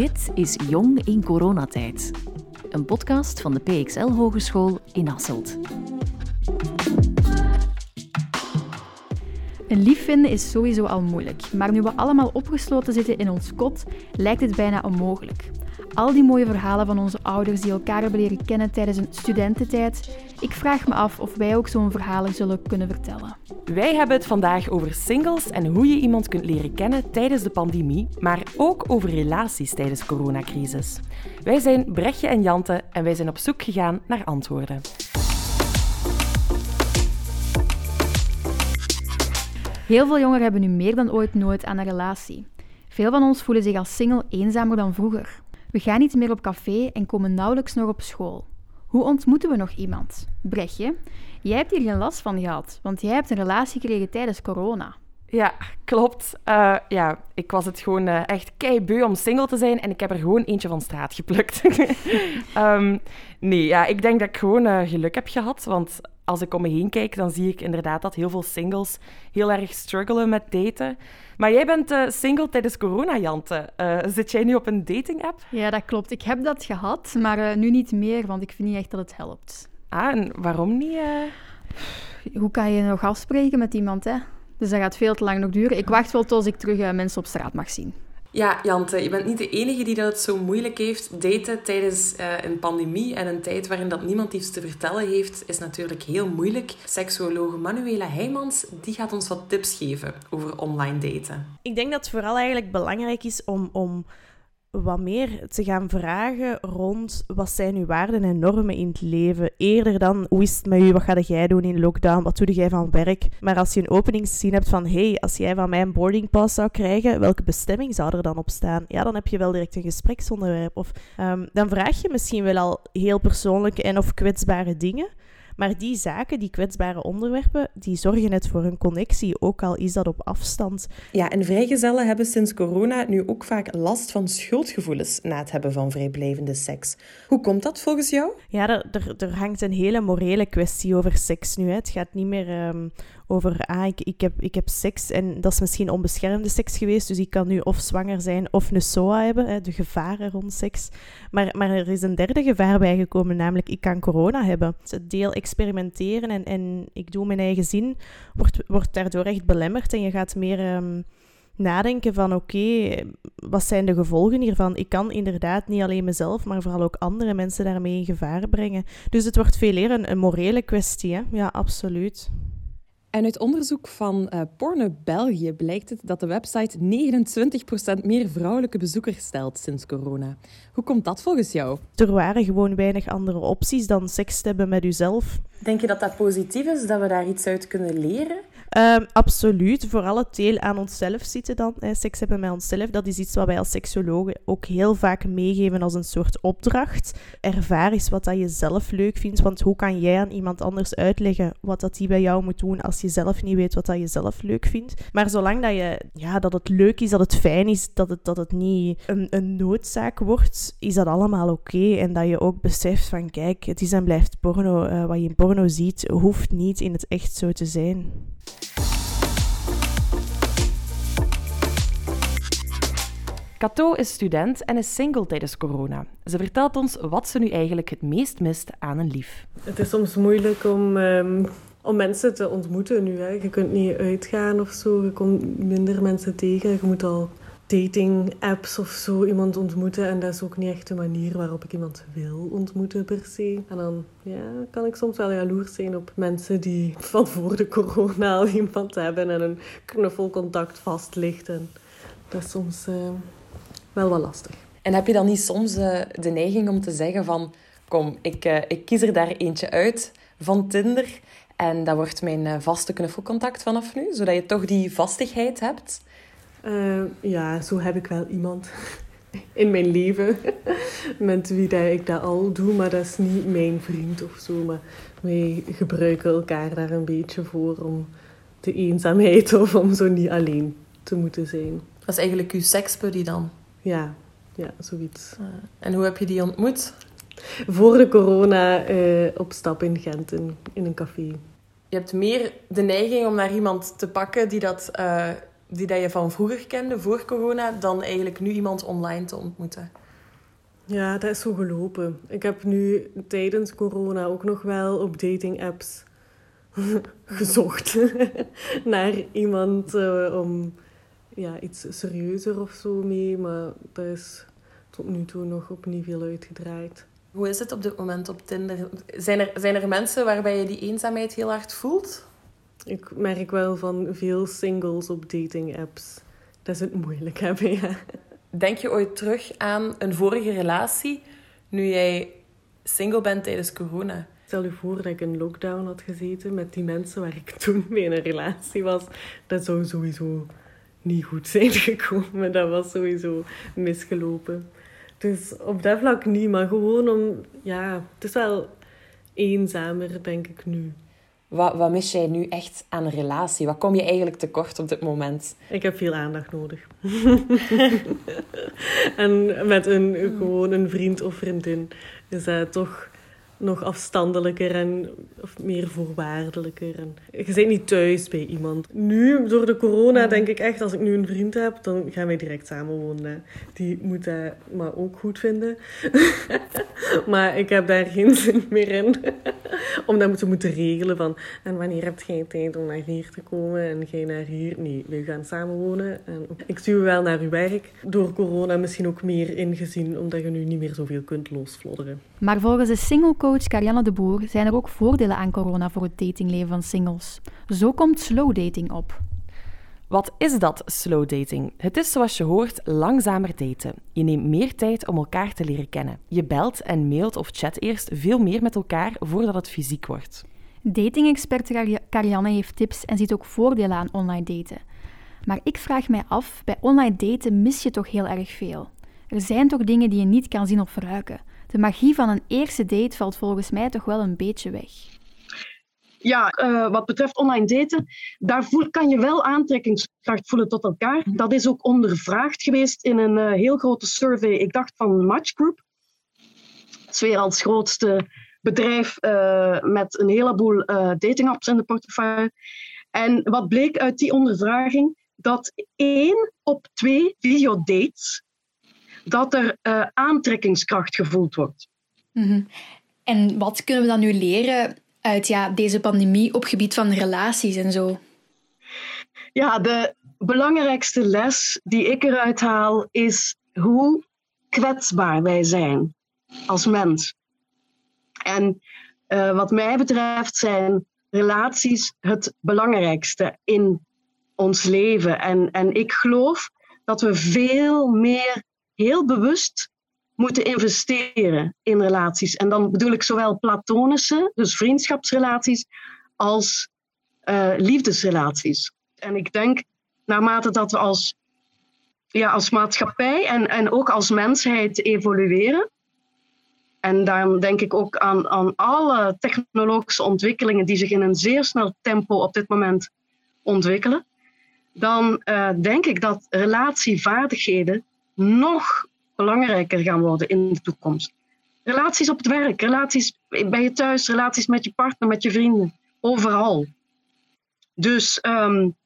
Dit is Jong in coronatijd. Een podcast van de PXL Hogeschool in Hasselt. Een lief vinden is sowieso al moeilijk, maar nu we allemaal opgesloten zitten in ons kot, lijkt het bijna onmogelijk. Al die mooie verhalen van onze ouders die elkaar hebben leren kennen tijdens een studententijd. Ik vraag me af of wij ook zo'n verhalen zullen kunnen vertellen. Wij hebben het vandaag over singles en hoe je iemand kunt leren kennen tijdens de pandemie, maar ook over relaties tijdens de coronacrisis. Wij zijn Brechtje en Jante en wij zijn op zoek gegaan naar antwoorden. Heel veel jongeren hebben nu meer dan ooit nood aan een relatie. Veel van ons voelen zich als single eenzamer dan vroeger. We gaan niet meer op café en komen nauwelijks nog op school. Hoe ontmoeten we nog iemand? Brechtje, jij hebt hier geen last van gehad, want jij hebt een relatie gekregen tijdens corona. Ja, klopt. Uh, ja, ik was het gewoon uh, echt keibeu om single te zijn en ik heb er gewoon eentje van straat geplukt. um, nee, ja, ik denk dat ik gewoon uh, geluk heb gehad, want als ik om me heen kijk, dan zie ik inderdaad dat heel veel singles heel erg struggelen met daten. Maar jij bent uh, single tijdens corona, Jante. Uh, zit jij nu op een dating-app? Ja, dat klopt. Ik heb dat gehad, maar uh, nu niet meer, want ik vind niet echt dat het helpt. Ah, en waarom niet? Hoe kan je nog afspreken met iemand, hè? Dus dat gaat veel te lang nog duren. Ik wacht wel tot als ik terug mensen op straat mag zien. Ja, Jante, je bent niet de enige die dat zo moeilijk heeft. Daten tijdens uh, een pandemie en een tijd waarin dat niemand iets te vertellen heeft, is natuurlijk heel moeilijk. Seksuologe Manuela Heijmans die gaat ons wat tips geven over online daten. Ik denk dat het vooral eigenlijk belangrijk is om, om wat meer te gaan vragen rond wat zijn uw waarden en normen in het leven. Eerder dan hoe is het met u, wat ga jij doen in lockdown, wat doe jij van werk. Maar als je een openingszin hebt van hey, als jij van mij een boardingpass zou krijgen, welke bestemming zou er dan op staan? Ja, dan heb je wel direct een gespreksonderwerp. Of um, dan vraag je misschien wel al heel persoonlijke en of kwetsbare dingen. Maar die zaken, die kwetsbare onderwerpen, die zorgen net voor een connectie, ook al is dat op afstand. Ja, en vrijgezellen hebben sinds corona nu ook vaak last van schuldgevoelens na het hebben van vrijblijvende seks. Hoe komt dat volgens jou? Ja, er, er, er hangt een hele morele kwestie over seks nu. Hè. Het gaat niet meer um, over, ah, ik, heb, ik heb seks en dat is misschien onbeschermde seks geweest, dus ik kan nu of zwanger zijn of een SOA hebben, hè, de gevaren rond seks. Maar, maar er is een derde gevaar bijgekomen, namelijk ik kan corona hebben. Het deel experimenteren en, en ik doe mijn eigen zin, wordt, wordt daardoor echt belemmerd en je gaat meer... Um, nadenken van oké, wat zijn de gevolgen hiervan? Ik kan inderdaad niet alleen mezelf, maar vooral ook andere mensen daarmee in gevaar brengen. Dus het wordt veel meer een, een morele kwestie, hè? Ja, absoluut. En uit onderzoek van uh, Porno België blijkt het dat de website 29% meer vrouwelijke bezoekers stelt sinds corona. Hoe komt dat volgens jou? Er waren gewoon weinig andere opties dan seks te hebben met uzelf. Denk je dat dat positief is, dat we daar iets uit kunnen leren? Um, absoluut. Vooral het deel aan onszelf zitten dan. Seks hebben met onszelf. Dat is iets wat wij als seksologen ook heel vaak meegeven als een soort opdracht. Ervaar eens wat dat je zelf leuk vindt. Want hoe kan jij aan iemand anders uitleggen wat dat die bij jou moet doen als je zelf niet weet wat dat je zelf leuk vindt. Maar zolang dat, je, ja, dat het leuk is, dat het fijn is, dat het, dat het niet een, een noodzaak wordt, is dat allemaal oké. En dat je ook beseft van kijk, het is en blijft porno. Uh, wat je in porno ziet, hoeft niet in het echt zo te zijn. Cato is student en is single tijdens corona. Ze vertelt ons wat ze nu eigenlijk het meest mist aan een lief. Het is soms moeilijk om, um, om mensen te ontmoeten nu. Hè. Je kunt niet uitgaan of zo, je komt minder mensen tegen. Je moet al dating-apps of zo iemand ontmoeten. En dat is ook niet echt de manier waarop ik iemand wil ontmoeten per se. En dan ja, kan ik soms wel jaloers zijn op mensen die van voor de corona al iemand hebben en een knuffelcontact vast ligt. En dat is soms uh, wel wat lastig. En heb je dan niet soms uh, de neiging om te zeggen van... Kom, ik, uh, ik kies er daar eentje uit van Tinder... En dat wordt mijn vaste knuffelcontact vanaf nu, zodat je toch die vastigheid hebt. Uh, ja, zo heb ik wel iemand in mijn leven met wie dat ik dat al doe, maar dat is niet mijn vriend of zo. Maar wij gebruiken elkaar daar een beetje voor om de eenzaamheid of om zo niet alleen te moeten zijn. Dat is eigenlijk uw seksbuddy dan? Ja, ja, zoiets. Uh, en hoe heb je die ontmoet? Voor de corona uh, op stap in Gent in, in, een café. Je hebt meer de neiging om naar iemand te pakken die dat die dat je van vroeger kende, voor corona, dan eigenlijk nu iemand online te ontmoeten? Ja, dat is zo gelopen. Ik heb nu tijdens corona ook nog wel op dating apps gezocht naar iemand uh, om ja, iets serieuzer of zo mee. Maar dat is tot nu toe nog op niet veel uitgedraaid. Hoe is het op dit moment op Tinder? Zijn er, zijn er mensen waarbij je die eenzaamheid heel hard voelt? Ik merk wel van veel singles op dating apps dat ze het moeilijk hebben, ja. Denk je ooit terug aan een vorige relatie nu jij single bent tijdens corona? Stel je voor dat ik in lockdown had gezeten met die mensen waar ik toen mee in een relatie was. Dat zou sowieso niet goed zijn gekomen. Dat was sowieso misgelopen. Dus op dat vlak niet, maar gewoon om... Ja, het is wel eenzamer, denk ik nu. Wat, wat mis jij nu echt aan een relatie? Wat kom je eigenlijk tekort op dit moment? Ik heb veel aandacht nodig. en met een, gewoon een vriend of vriendin is dat toch nog afstandelijker en of meer voorwaardelijker. En je bent niet thuis bij iemand. Nu, door de corona, denk ik echt, als ik nu een vriend heb, dan gaan wij direct samenwonen. Die moet dat maar ook goed vinden. maar ik heb daar geen zin meer in. om dat te moeten regelen van, en wanneer heb jij tijd om naar hier te komen en jij naar hier? Nee, we gaan samenwonen. En ik stuur wel naar uw werk. Door corona misschien ook meer ingezien, omdat je nu niet meer zoveel kunt losvlodderen. Maar volgens de single coach Carianne de Boer zijn er ook voordelen aan corona voor het datingleven van singles. Zo komt slow dating op. Wat is dat, slow dating? Het is zoals je hoort langzamer daten. Je neemt meer tijd om elkaar te leren kennen. Je belt en mailt of chat eerst veel meer met elkaar voordat het fysiek wordt. Dating-expert Carianne heeft tips en ziet ook voordelen aan online daten. Maar ik vraag mij af, bij online daten mis je toch heel erg veel. Er zijn toch dingen die je niet kan zien of verruiken. De magie van een eerste date valt volgens mij toch wel een beetje weg. Ja, uh, wat betreft online daten, daar kan je wel aantrekkingskracht voelen tot elkaar. Dat is ook ondervraagd geweest in een uh, heel grote survey, ik dacht van Match Group. Het is weer als grootste bedrijf uh, met een heleboel dating apps in de portefeuille. En wat bleek uit die ondervraging? Dat één op twee videodates dat er uh, aantrekkingskracht gevoeld wordt. Mm -hmm. En wat kunnen we dan nu leren uit ja, deze pandemie op gebied van relaties en zo? Ja, de belangrijkste les die ik eruit haal is hoe kwetsbaar wij zijn als mens. En uh, wat mij betreft zijn relaties het belangrijkste in ons leven. En, en ik geloof dat we veel meer heel bewust moeten investeren in relaties. En dan bedoel ik zowel platonische, dus vriendschapsrelaties, als uh, liefdesrelaties. En ik denk, naarmate dat we als, ja, als maatschappij en, en ook als mensheid evolueren, en daarom denk ik ook aan, aan alle technologische ontwikkelingen die zich in een zeer snel tempo op dit moment ontwikkelen, dan uh, denk ik dat relatievaardigheden nog belangrijker gaan worden in de toekomst. Relaties op het werk, relaties bij je thuis, relaties met je partner, met je vrienden, overal. Dus um,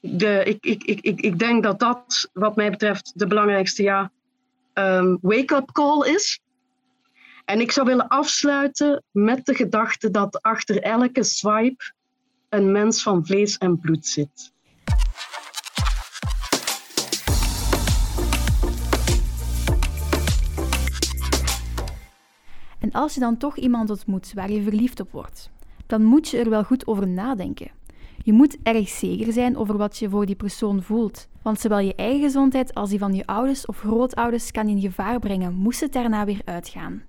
de, ik, ik, ik, ik denk dat dat, wat mij betreft, de belangrijkste ja, um, wake-up call is. En ik zou willen afsluiten met de gedachte dat achter elke swipe een mens van vlees en bloed zit. Als je dan toch iemand ontmoet waar je verliefd op wordt, dan moet je er wel goed over nadenken. Je moet erg zeker zijn over wat je voor die persoon voelt. Want zowel je eigen gezondheid als die van je ouders of grootouders kan in gevaar brengen, moest het daarna weer uitgaan.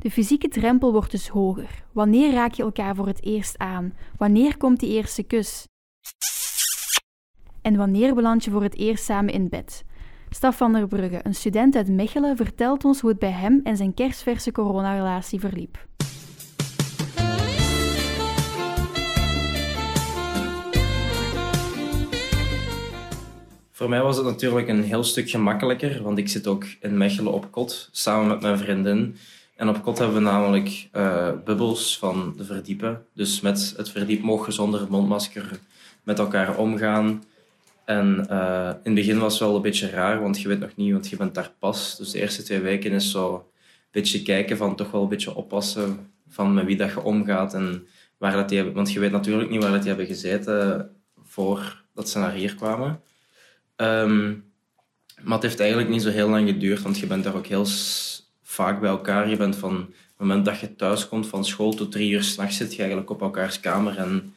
De fysieke drempel wordt dus hoger. Wanneer raak je elkaar voor het eerst aan? Wanneer komt die eerste kus? En wanneer beland je voor het eerst samen in bed? Staf van der Brugge, een student uit Mechelen, vertelt ons hoe het bij hem en zijn kerstverse coronarelatie verliep. Voor mij was het natuurlijk een heel stuk gemakkelijker, want ik zit ook in Mechelen op kot, samen met mijn vriendin. En op kot hebben we namelijk uh, bubbels van de verdiepen. Dus met het verdiep mogen zonder mondmasker met elkaar omgaan. En eh, in het begin was het wel een beetje raar, want je weet nog niet, want je bent daar pas. Dus de eerste twee weken is zo een beetje kijken van toch wel een beetje oppassen van met wie dat je omgaat en waar dat die hebben. Want je weet natuurlijk niet waar dat die hebben gezeten voordat ze naar hier kwamen. Ehm, maar het heeft eigenlijk niet zo heel lang geduurd, want je bent daar ook heel vaak bij elkaar. Je bent van het moment dat je thuis komt van school tot drie uur s'nachts zit je eigenlijk op elkaars kamer en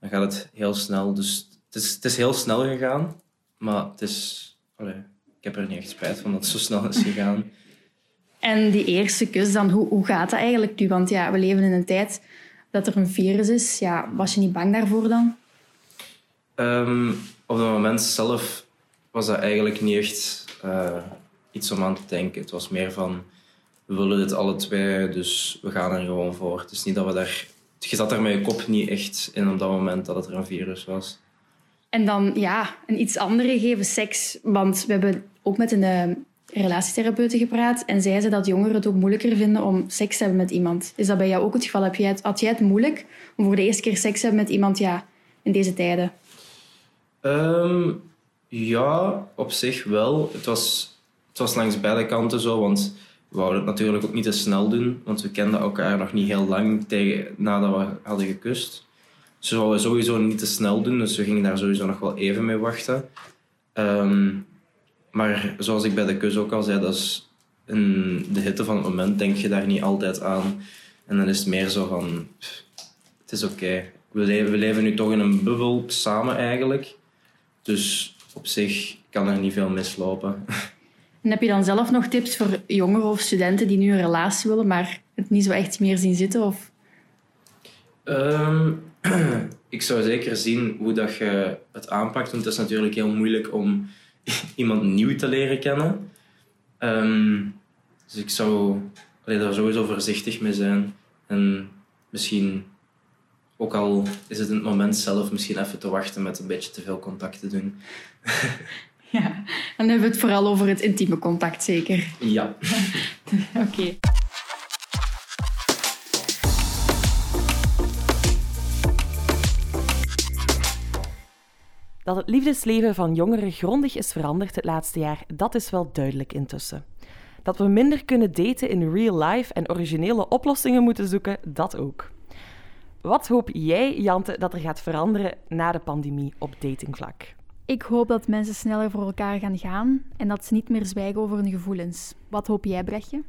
dan gaat het heel snel. Dus het is, het is heel snel gegaan, maar het is, ik heb er niet echt spijt van dat het zo snel is gegaan. En die eerste kus dan, hoe, hoe gaat dat eigenlijk nu? Want ja, we leven in een tijd dat er een virus is. Ja, was je niet bang daarvoor dan? Um, op het moment zelf was dat eigenlijk niet echt uh, iets om aan te denken. Het was meer van, we willen dit alle twee, dus we gaan er gewoon voor. Het is niet dat we daar... Je zat daar met je kop niet echt in op dat moment dat het er een virus was. En dan, ja, een iets andere gegeven, seks. Want we hebben ook met een uh, relatietherapeute gepraat en zei ze dat jongeren het ook moeilijker vinden om seks te hebben met iemand. Is dat bij jou ook het geval? Heb jij het, had jij het moeilijk om voor de eerste keer seks te hebben met iemand ja, in deze tijden? Um, ja, op zich wel. Het was, het was langs beide kanten zo, want we wouden het natuurlijk ook niet te snel doen, want we kenden elkaar nog niet heel lang tegen, nadat we hadden gekust. We wouden sowieso niet te snel doen, dus we gingen daar sowieso nog wel even mee wachten. Um, maar zoals ik bij de kus ook al zei, dat is in de hitte van het moment denk je daar niet altijd aan. En dan is het meer zo van, het is oké. We, leven, we leven nu toch in een bubbel samen eigenlijk. Dus op zich kan er niet veel mislopen. En heb je dan zelf nog tips voor jongeren of studenten die nu een relatie willen, maar het niet zo echt meer zien zitten? Of? Um, ik zou zeker zien hoe dat je het aanpakt. Want het is natuurlijk heel moeilijk om iemand nieuw te leren kennen. Um, dus ik zou allee, daar sowieso voorzichtig mee zijn. En misschien, ook al is het in het moment zelf, misschien even te wachten met een beetje te veel contact te doen. ja, dan hebben we het vooral over het intieme contact, zeker? Ja. Oké. Okay. Dat het liefdesleven van jongeren grondig is veranderd het laatste jaar, dat is wel duidelijk intussen. Dat we minder kunnen daten in real life en originele oplossingen moeten zoeken, dat ook. Wat hoop jij, Jante, dat er gaat veranderen na de pandemie op datingvlak? Ik hoop dat mensen sneller voor elkaar gaan gaan en dat ze niet meer zwijgen over hun gevoelens. Wat hoop jij, Brechtje?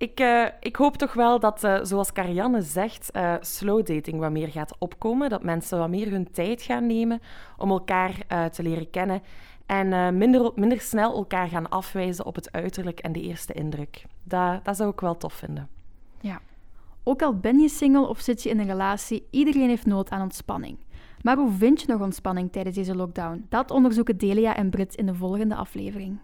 Ik, uh, ik hoop toch wel dat, uh, zoals Karianne zegt, uh, slow dating wat meer gaat opkomen. Dat mensen wat meer hun tijd gaan nemen om elkaar te leren kennen. En minder, minder snel elkaar gaan afwijzen op het uiterlijk en de eerste indruk. Dat, dat zou ik wel tof vinden. Ja. Ook al ben je single of zit je in een relatie, iedereen heeft nood aan ontspanning. Maar hoe vind je nog ontspanning tijdens deze lockdown? Dat onderzoeken Delia en Brit in de volgende aflevering.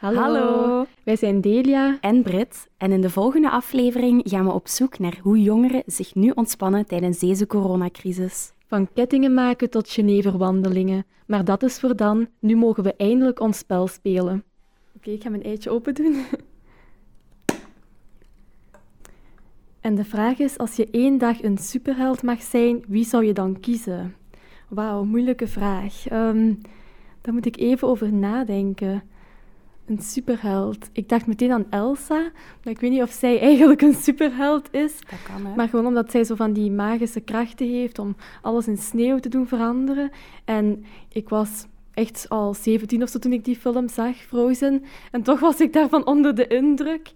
Hallo. Hallo. wij zijn Delia en Brit en in de volgende aflevering gaan we op zoek naar hoe jongeren zich nu ontspannen tijdens deze coronacrisis. Van kettingen maken tot Geneverwandelingen. Maar dat is voor dan. Nu mogen we eindelijk ons spel spelen. Oké, ik ga mijn eitje open doen. En de vraag is, als je één dag een superheld mag zijn, wie zou je dan kiezen? Wauw, moeilijke vraag. Um, daar moet ik even over nadenken een superheld. Ik dacht meteen aan Elsa. Maar ik weet niet of zij eigenlijk een superheld is. Dat kan, hè? Maar gewoon omdat zij zo van die magische krachten heeft om alles in sneeuw te doen veranderen. En ik was echt al 17 of zo toen ik die film zag, Frozen. En toch was ik daarvan onder de indruk.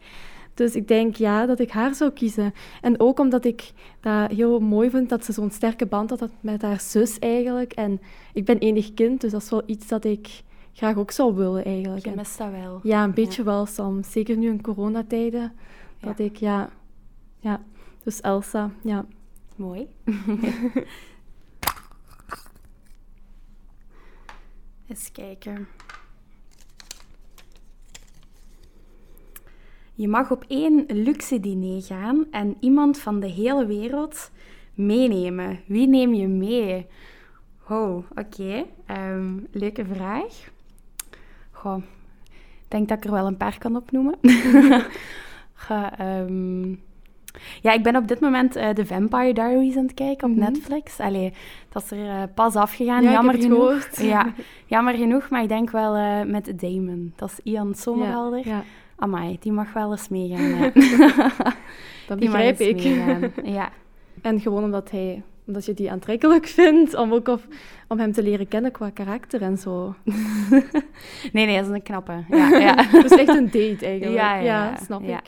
Dus ik denk ja, dat ik haar zou kiezen. En ook omdat ik dat heel mooi vind dat ze zo'n sterke band had met haar zus eigenlijk. En ik ben enig kind, dus dat is wel iets dat ik graag ook zou willen eigenlijk. Je mist dat wel. Ja, een beetje wel soms. Zeker nu in coronatijden. Dat ik, ja... Ja, dus Elsa, ja. Mooi. Eens kijken. Je mag op één luxe diner gaan en iemand van de hele wereld meenemen. Wie neem je mee? Oh, oké. Okay. Um, ehm, leuke vraag. Goh, ik denk dat ik er wel een paar kan opnoemen. Um, Ja, ik ben op dit moment uh, The Vampire Diaries aan het kijken op Mhm. Netflix. Allee, dat is er eh, pas afgegaan, Ja, jammer genoeg. Ja, jammer genoeg, maar ik denk wel eh, met Damon. Dat is Ian Somerhalder. Ja, Amai, die mag wel eens meegaan. ja. dat begrijp ik. meegaan, Ja. En gewoon omdat, hij, omdat je die aantrekkelijk vindt, om ook of, om hem te leren kennen qua karakter en zo. Nee, nee, dat is een knappe. Ja, ja. Dus echt een date eigenlijk. Ja, ja, ja. snap ik.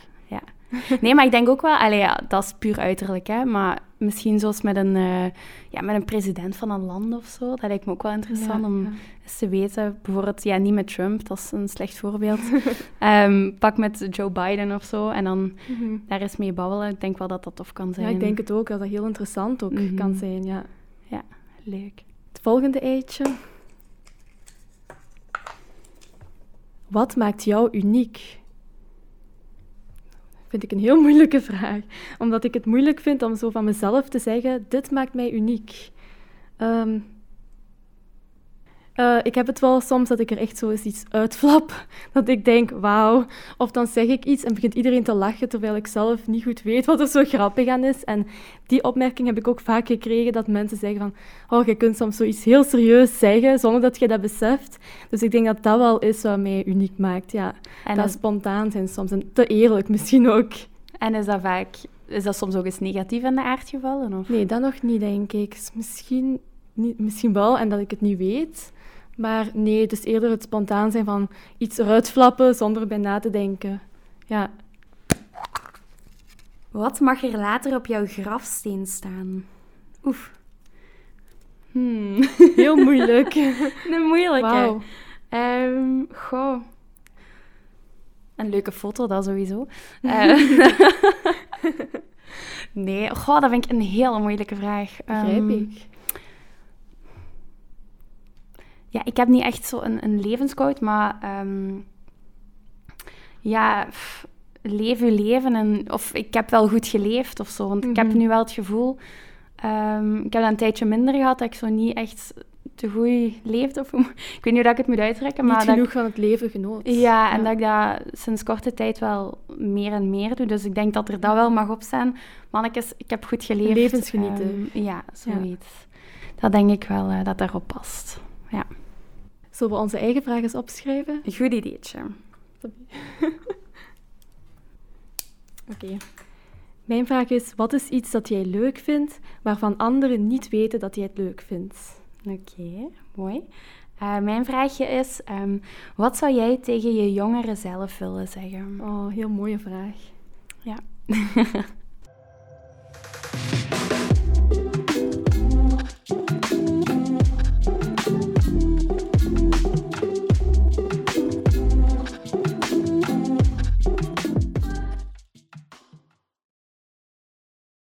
Nee, maar ik denk ook wel, allee, ja, dat is puur uiterlijk, hè, maar misschien zoals met een, eh, ja, met een president van een land of zo. Dat lijkt me ook wel interessant Ja, om ja. eens te weten. Bijvoorbeeld, ja, niet met Trump, dat is een slecht voorbeeld. Ehm, pak met Joe Biden of zo en dan Mhm. daar eens mee babbelen. Ik denk wel dat dat tof kan zijn. Ja, ik denk het ook, dat dat heel interessant ook Mhm. kan zijn, ja. Leuk. Het volgende eitje. Wat maakt jou uniek? Vind ik een heel moeilijke vraag. Omdat ik het moeilijk vind om zo van mezelf te zeggen: dit maakt mij uniek. Ehm, eh, ik heb het wel soms dat ik er echt zo eens iets uitflap. Dat ik denk, wauw. Of dan zeg ik iets en begint iedereen te lachen, terwijl ik zelf niet goed weet wat er zo grappig aan is. En die opmerking heb ik ook vaak gekregen, dat mensen zeggen van, oh, je kunt soms zoiets heel serieus zeggen, zonder dat je dat beseft. Dus ik denk dat dat wel is wat mij uniek maakt, ja. En, dat is, spontaan zijn soms, en te eerlijk misschien ook. en is dat vaak... Is dat soms ook eens negatief in de aard gevallen? Of? Nee, dat nog niet, denk ik. Misschien, niet, misschien wel, en dat ik het niet weet. Maar nee, het is eerder het spontaan zijn van iets eruit flappen zonder erbij na te denken. Ja, Wat mag er later op jouw grafsteen staan? Oef. Hmm. heel moeilijk. Een moeilijke. Wauw. Ehm, goh. Een leuke foto, dat sowieso. Eh, nee, goh, dat vind ik een hele moeilijke vraag. Begrijp Ehm, ik. Ja, ik heb niet echt zo een, een levenscoach, maar ehm, ja, pff, leef je leven. En, of ik heb wel goed geleefd of zo. Want ik heb Mhm. nu wel het gevoel, ehm, ik heb dat een tijdje minder gehad, dat ik zo niet echt te goed leefde. Of, ik weet niet hoe dat ik het moet uitdrukken, maar Niet genoeg van het leven genoot. ja, en dat ik dat sinds korte tijd wel meer en meer doe. Dus ik denk dat er dat wel mag op staan. Mannetjes, ik heb goed geleefd. Levensgenieten. Ehm, ja, zoiets. Dat denk ik wel eh, dat daarop past. Zullen we onze eigen vraag eens opschrijven? Een goed ideetje. Oké. Mijn vraag is, wat is iets dat jij leuk vindt, waarvan anderen niet weten dat jij het leuk vindt? Oké, mooi. Eh, mijn vraagje is, ehm, wat zou jij tegen je jongere zelf willen zeggen? Oh, heel mooie vraag. Ja.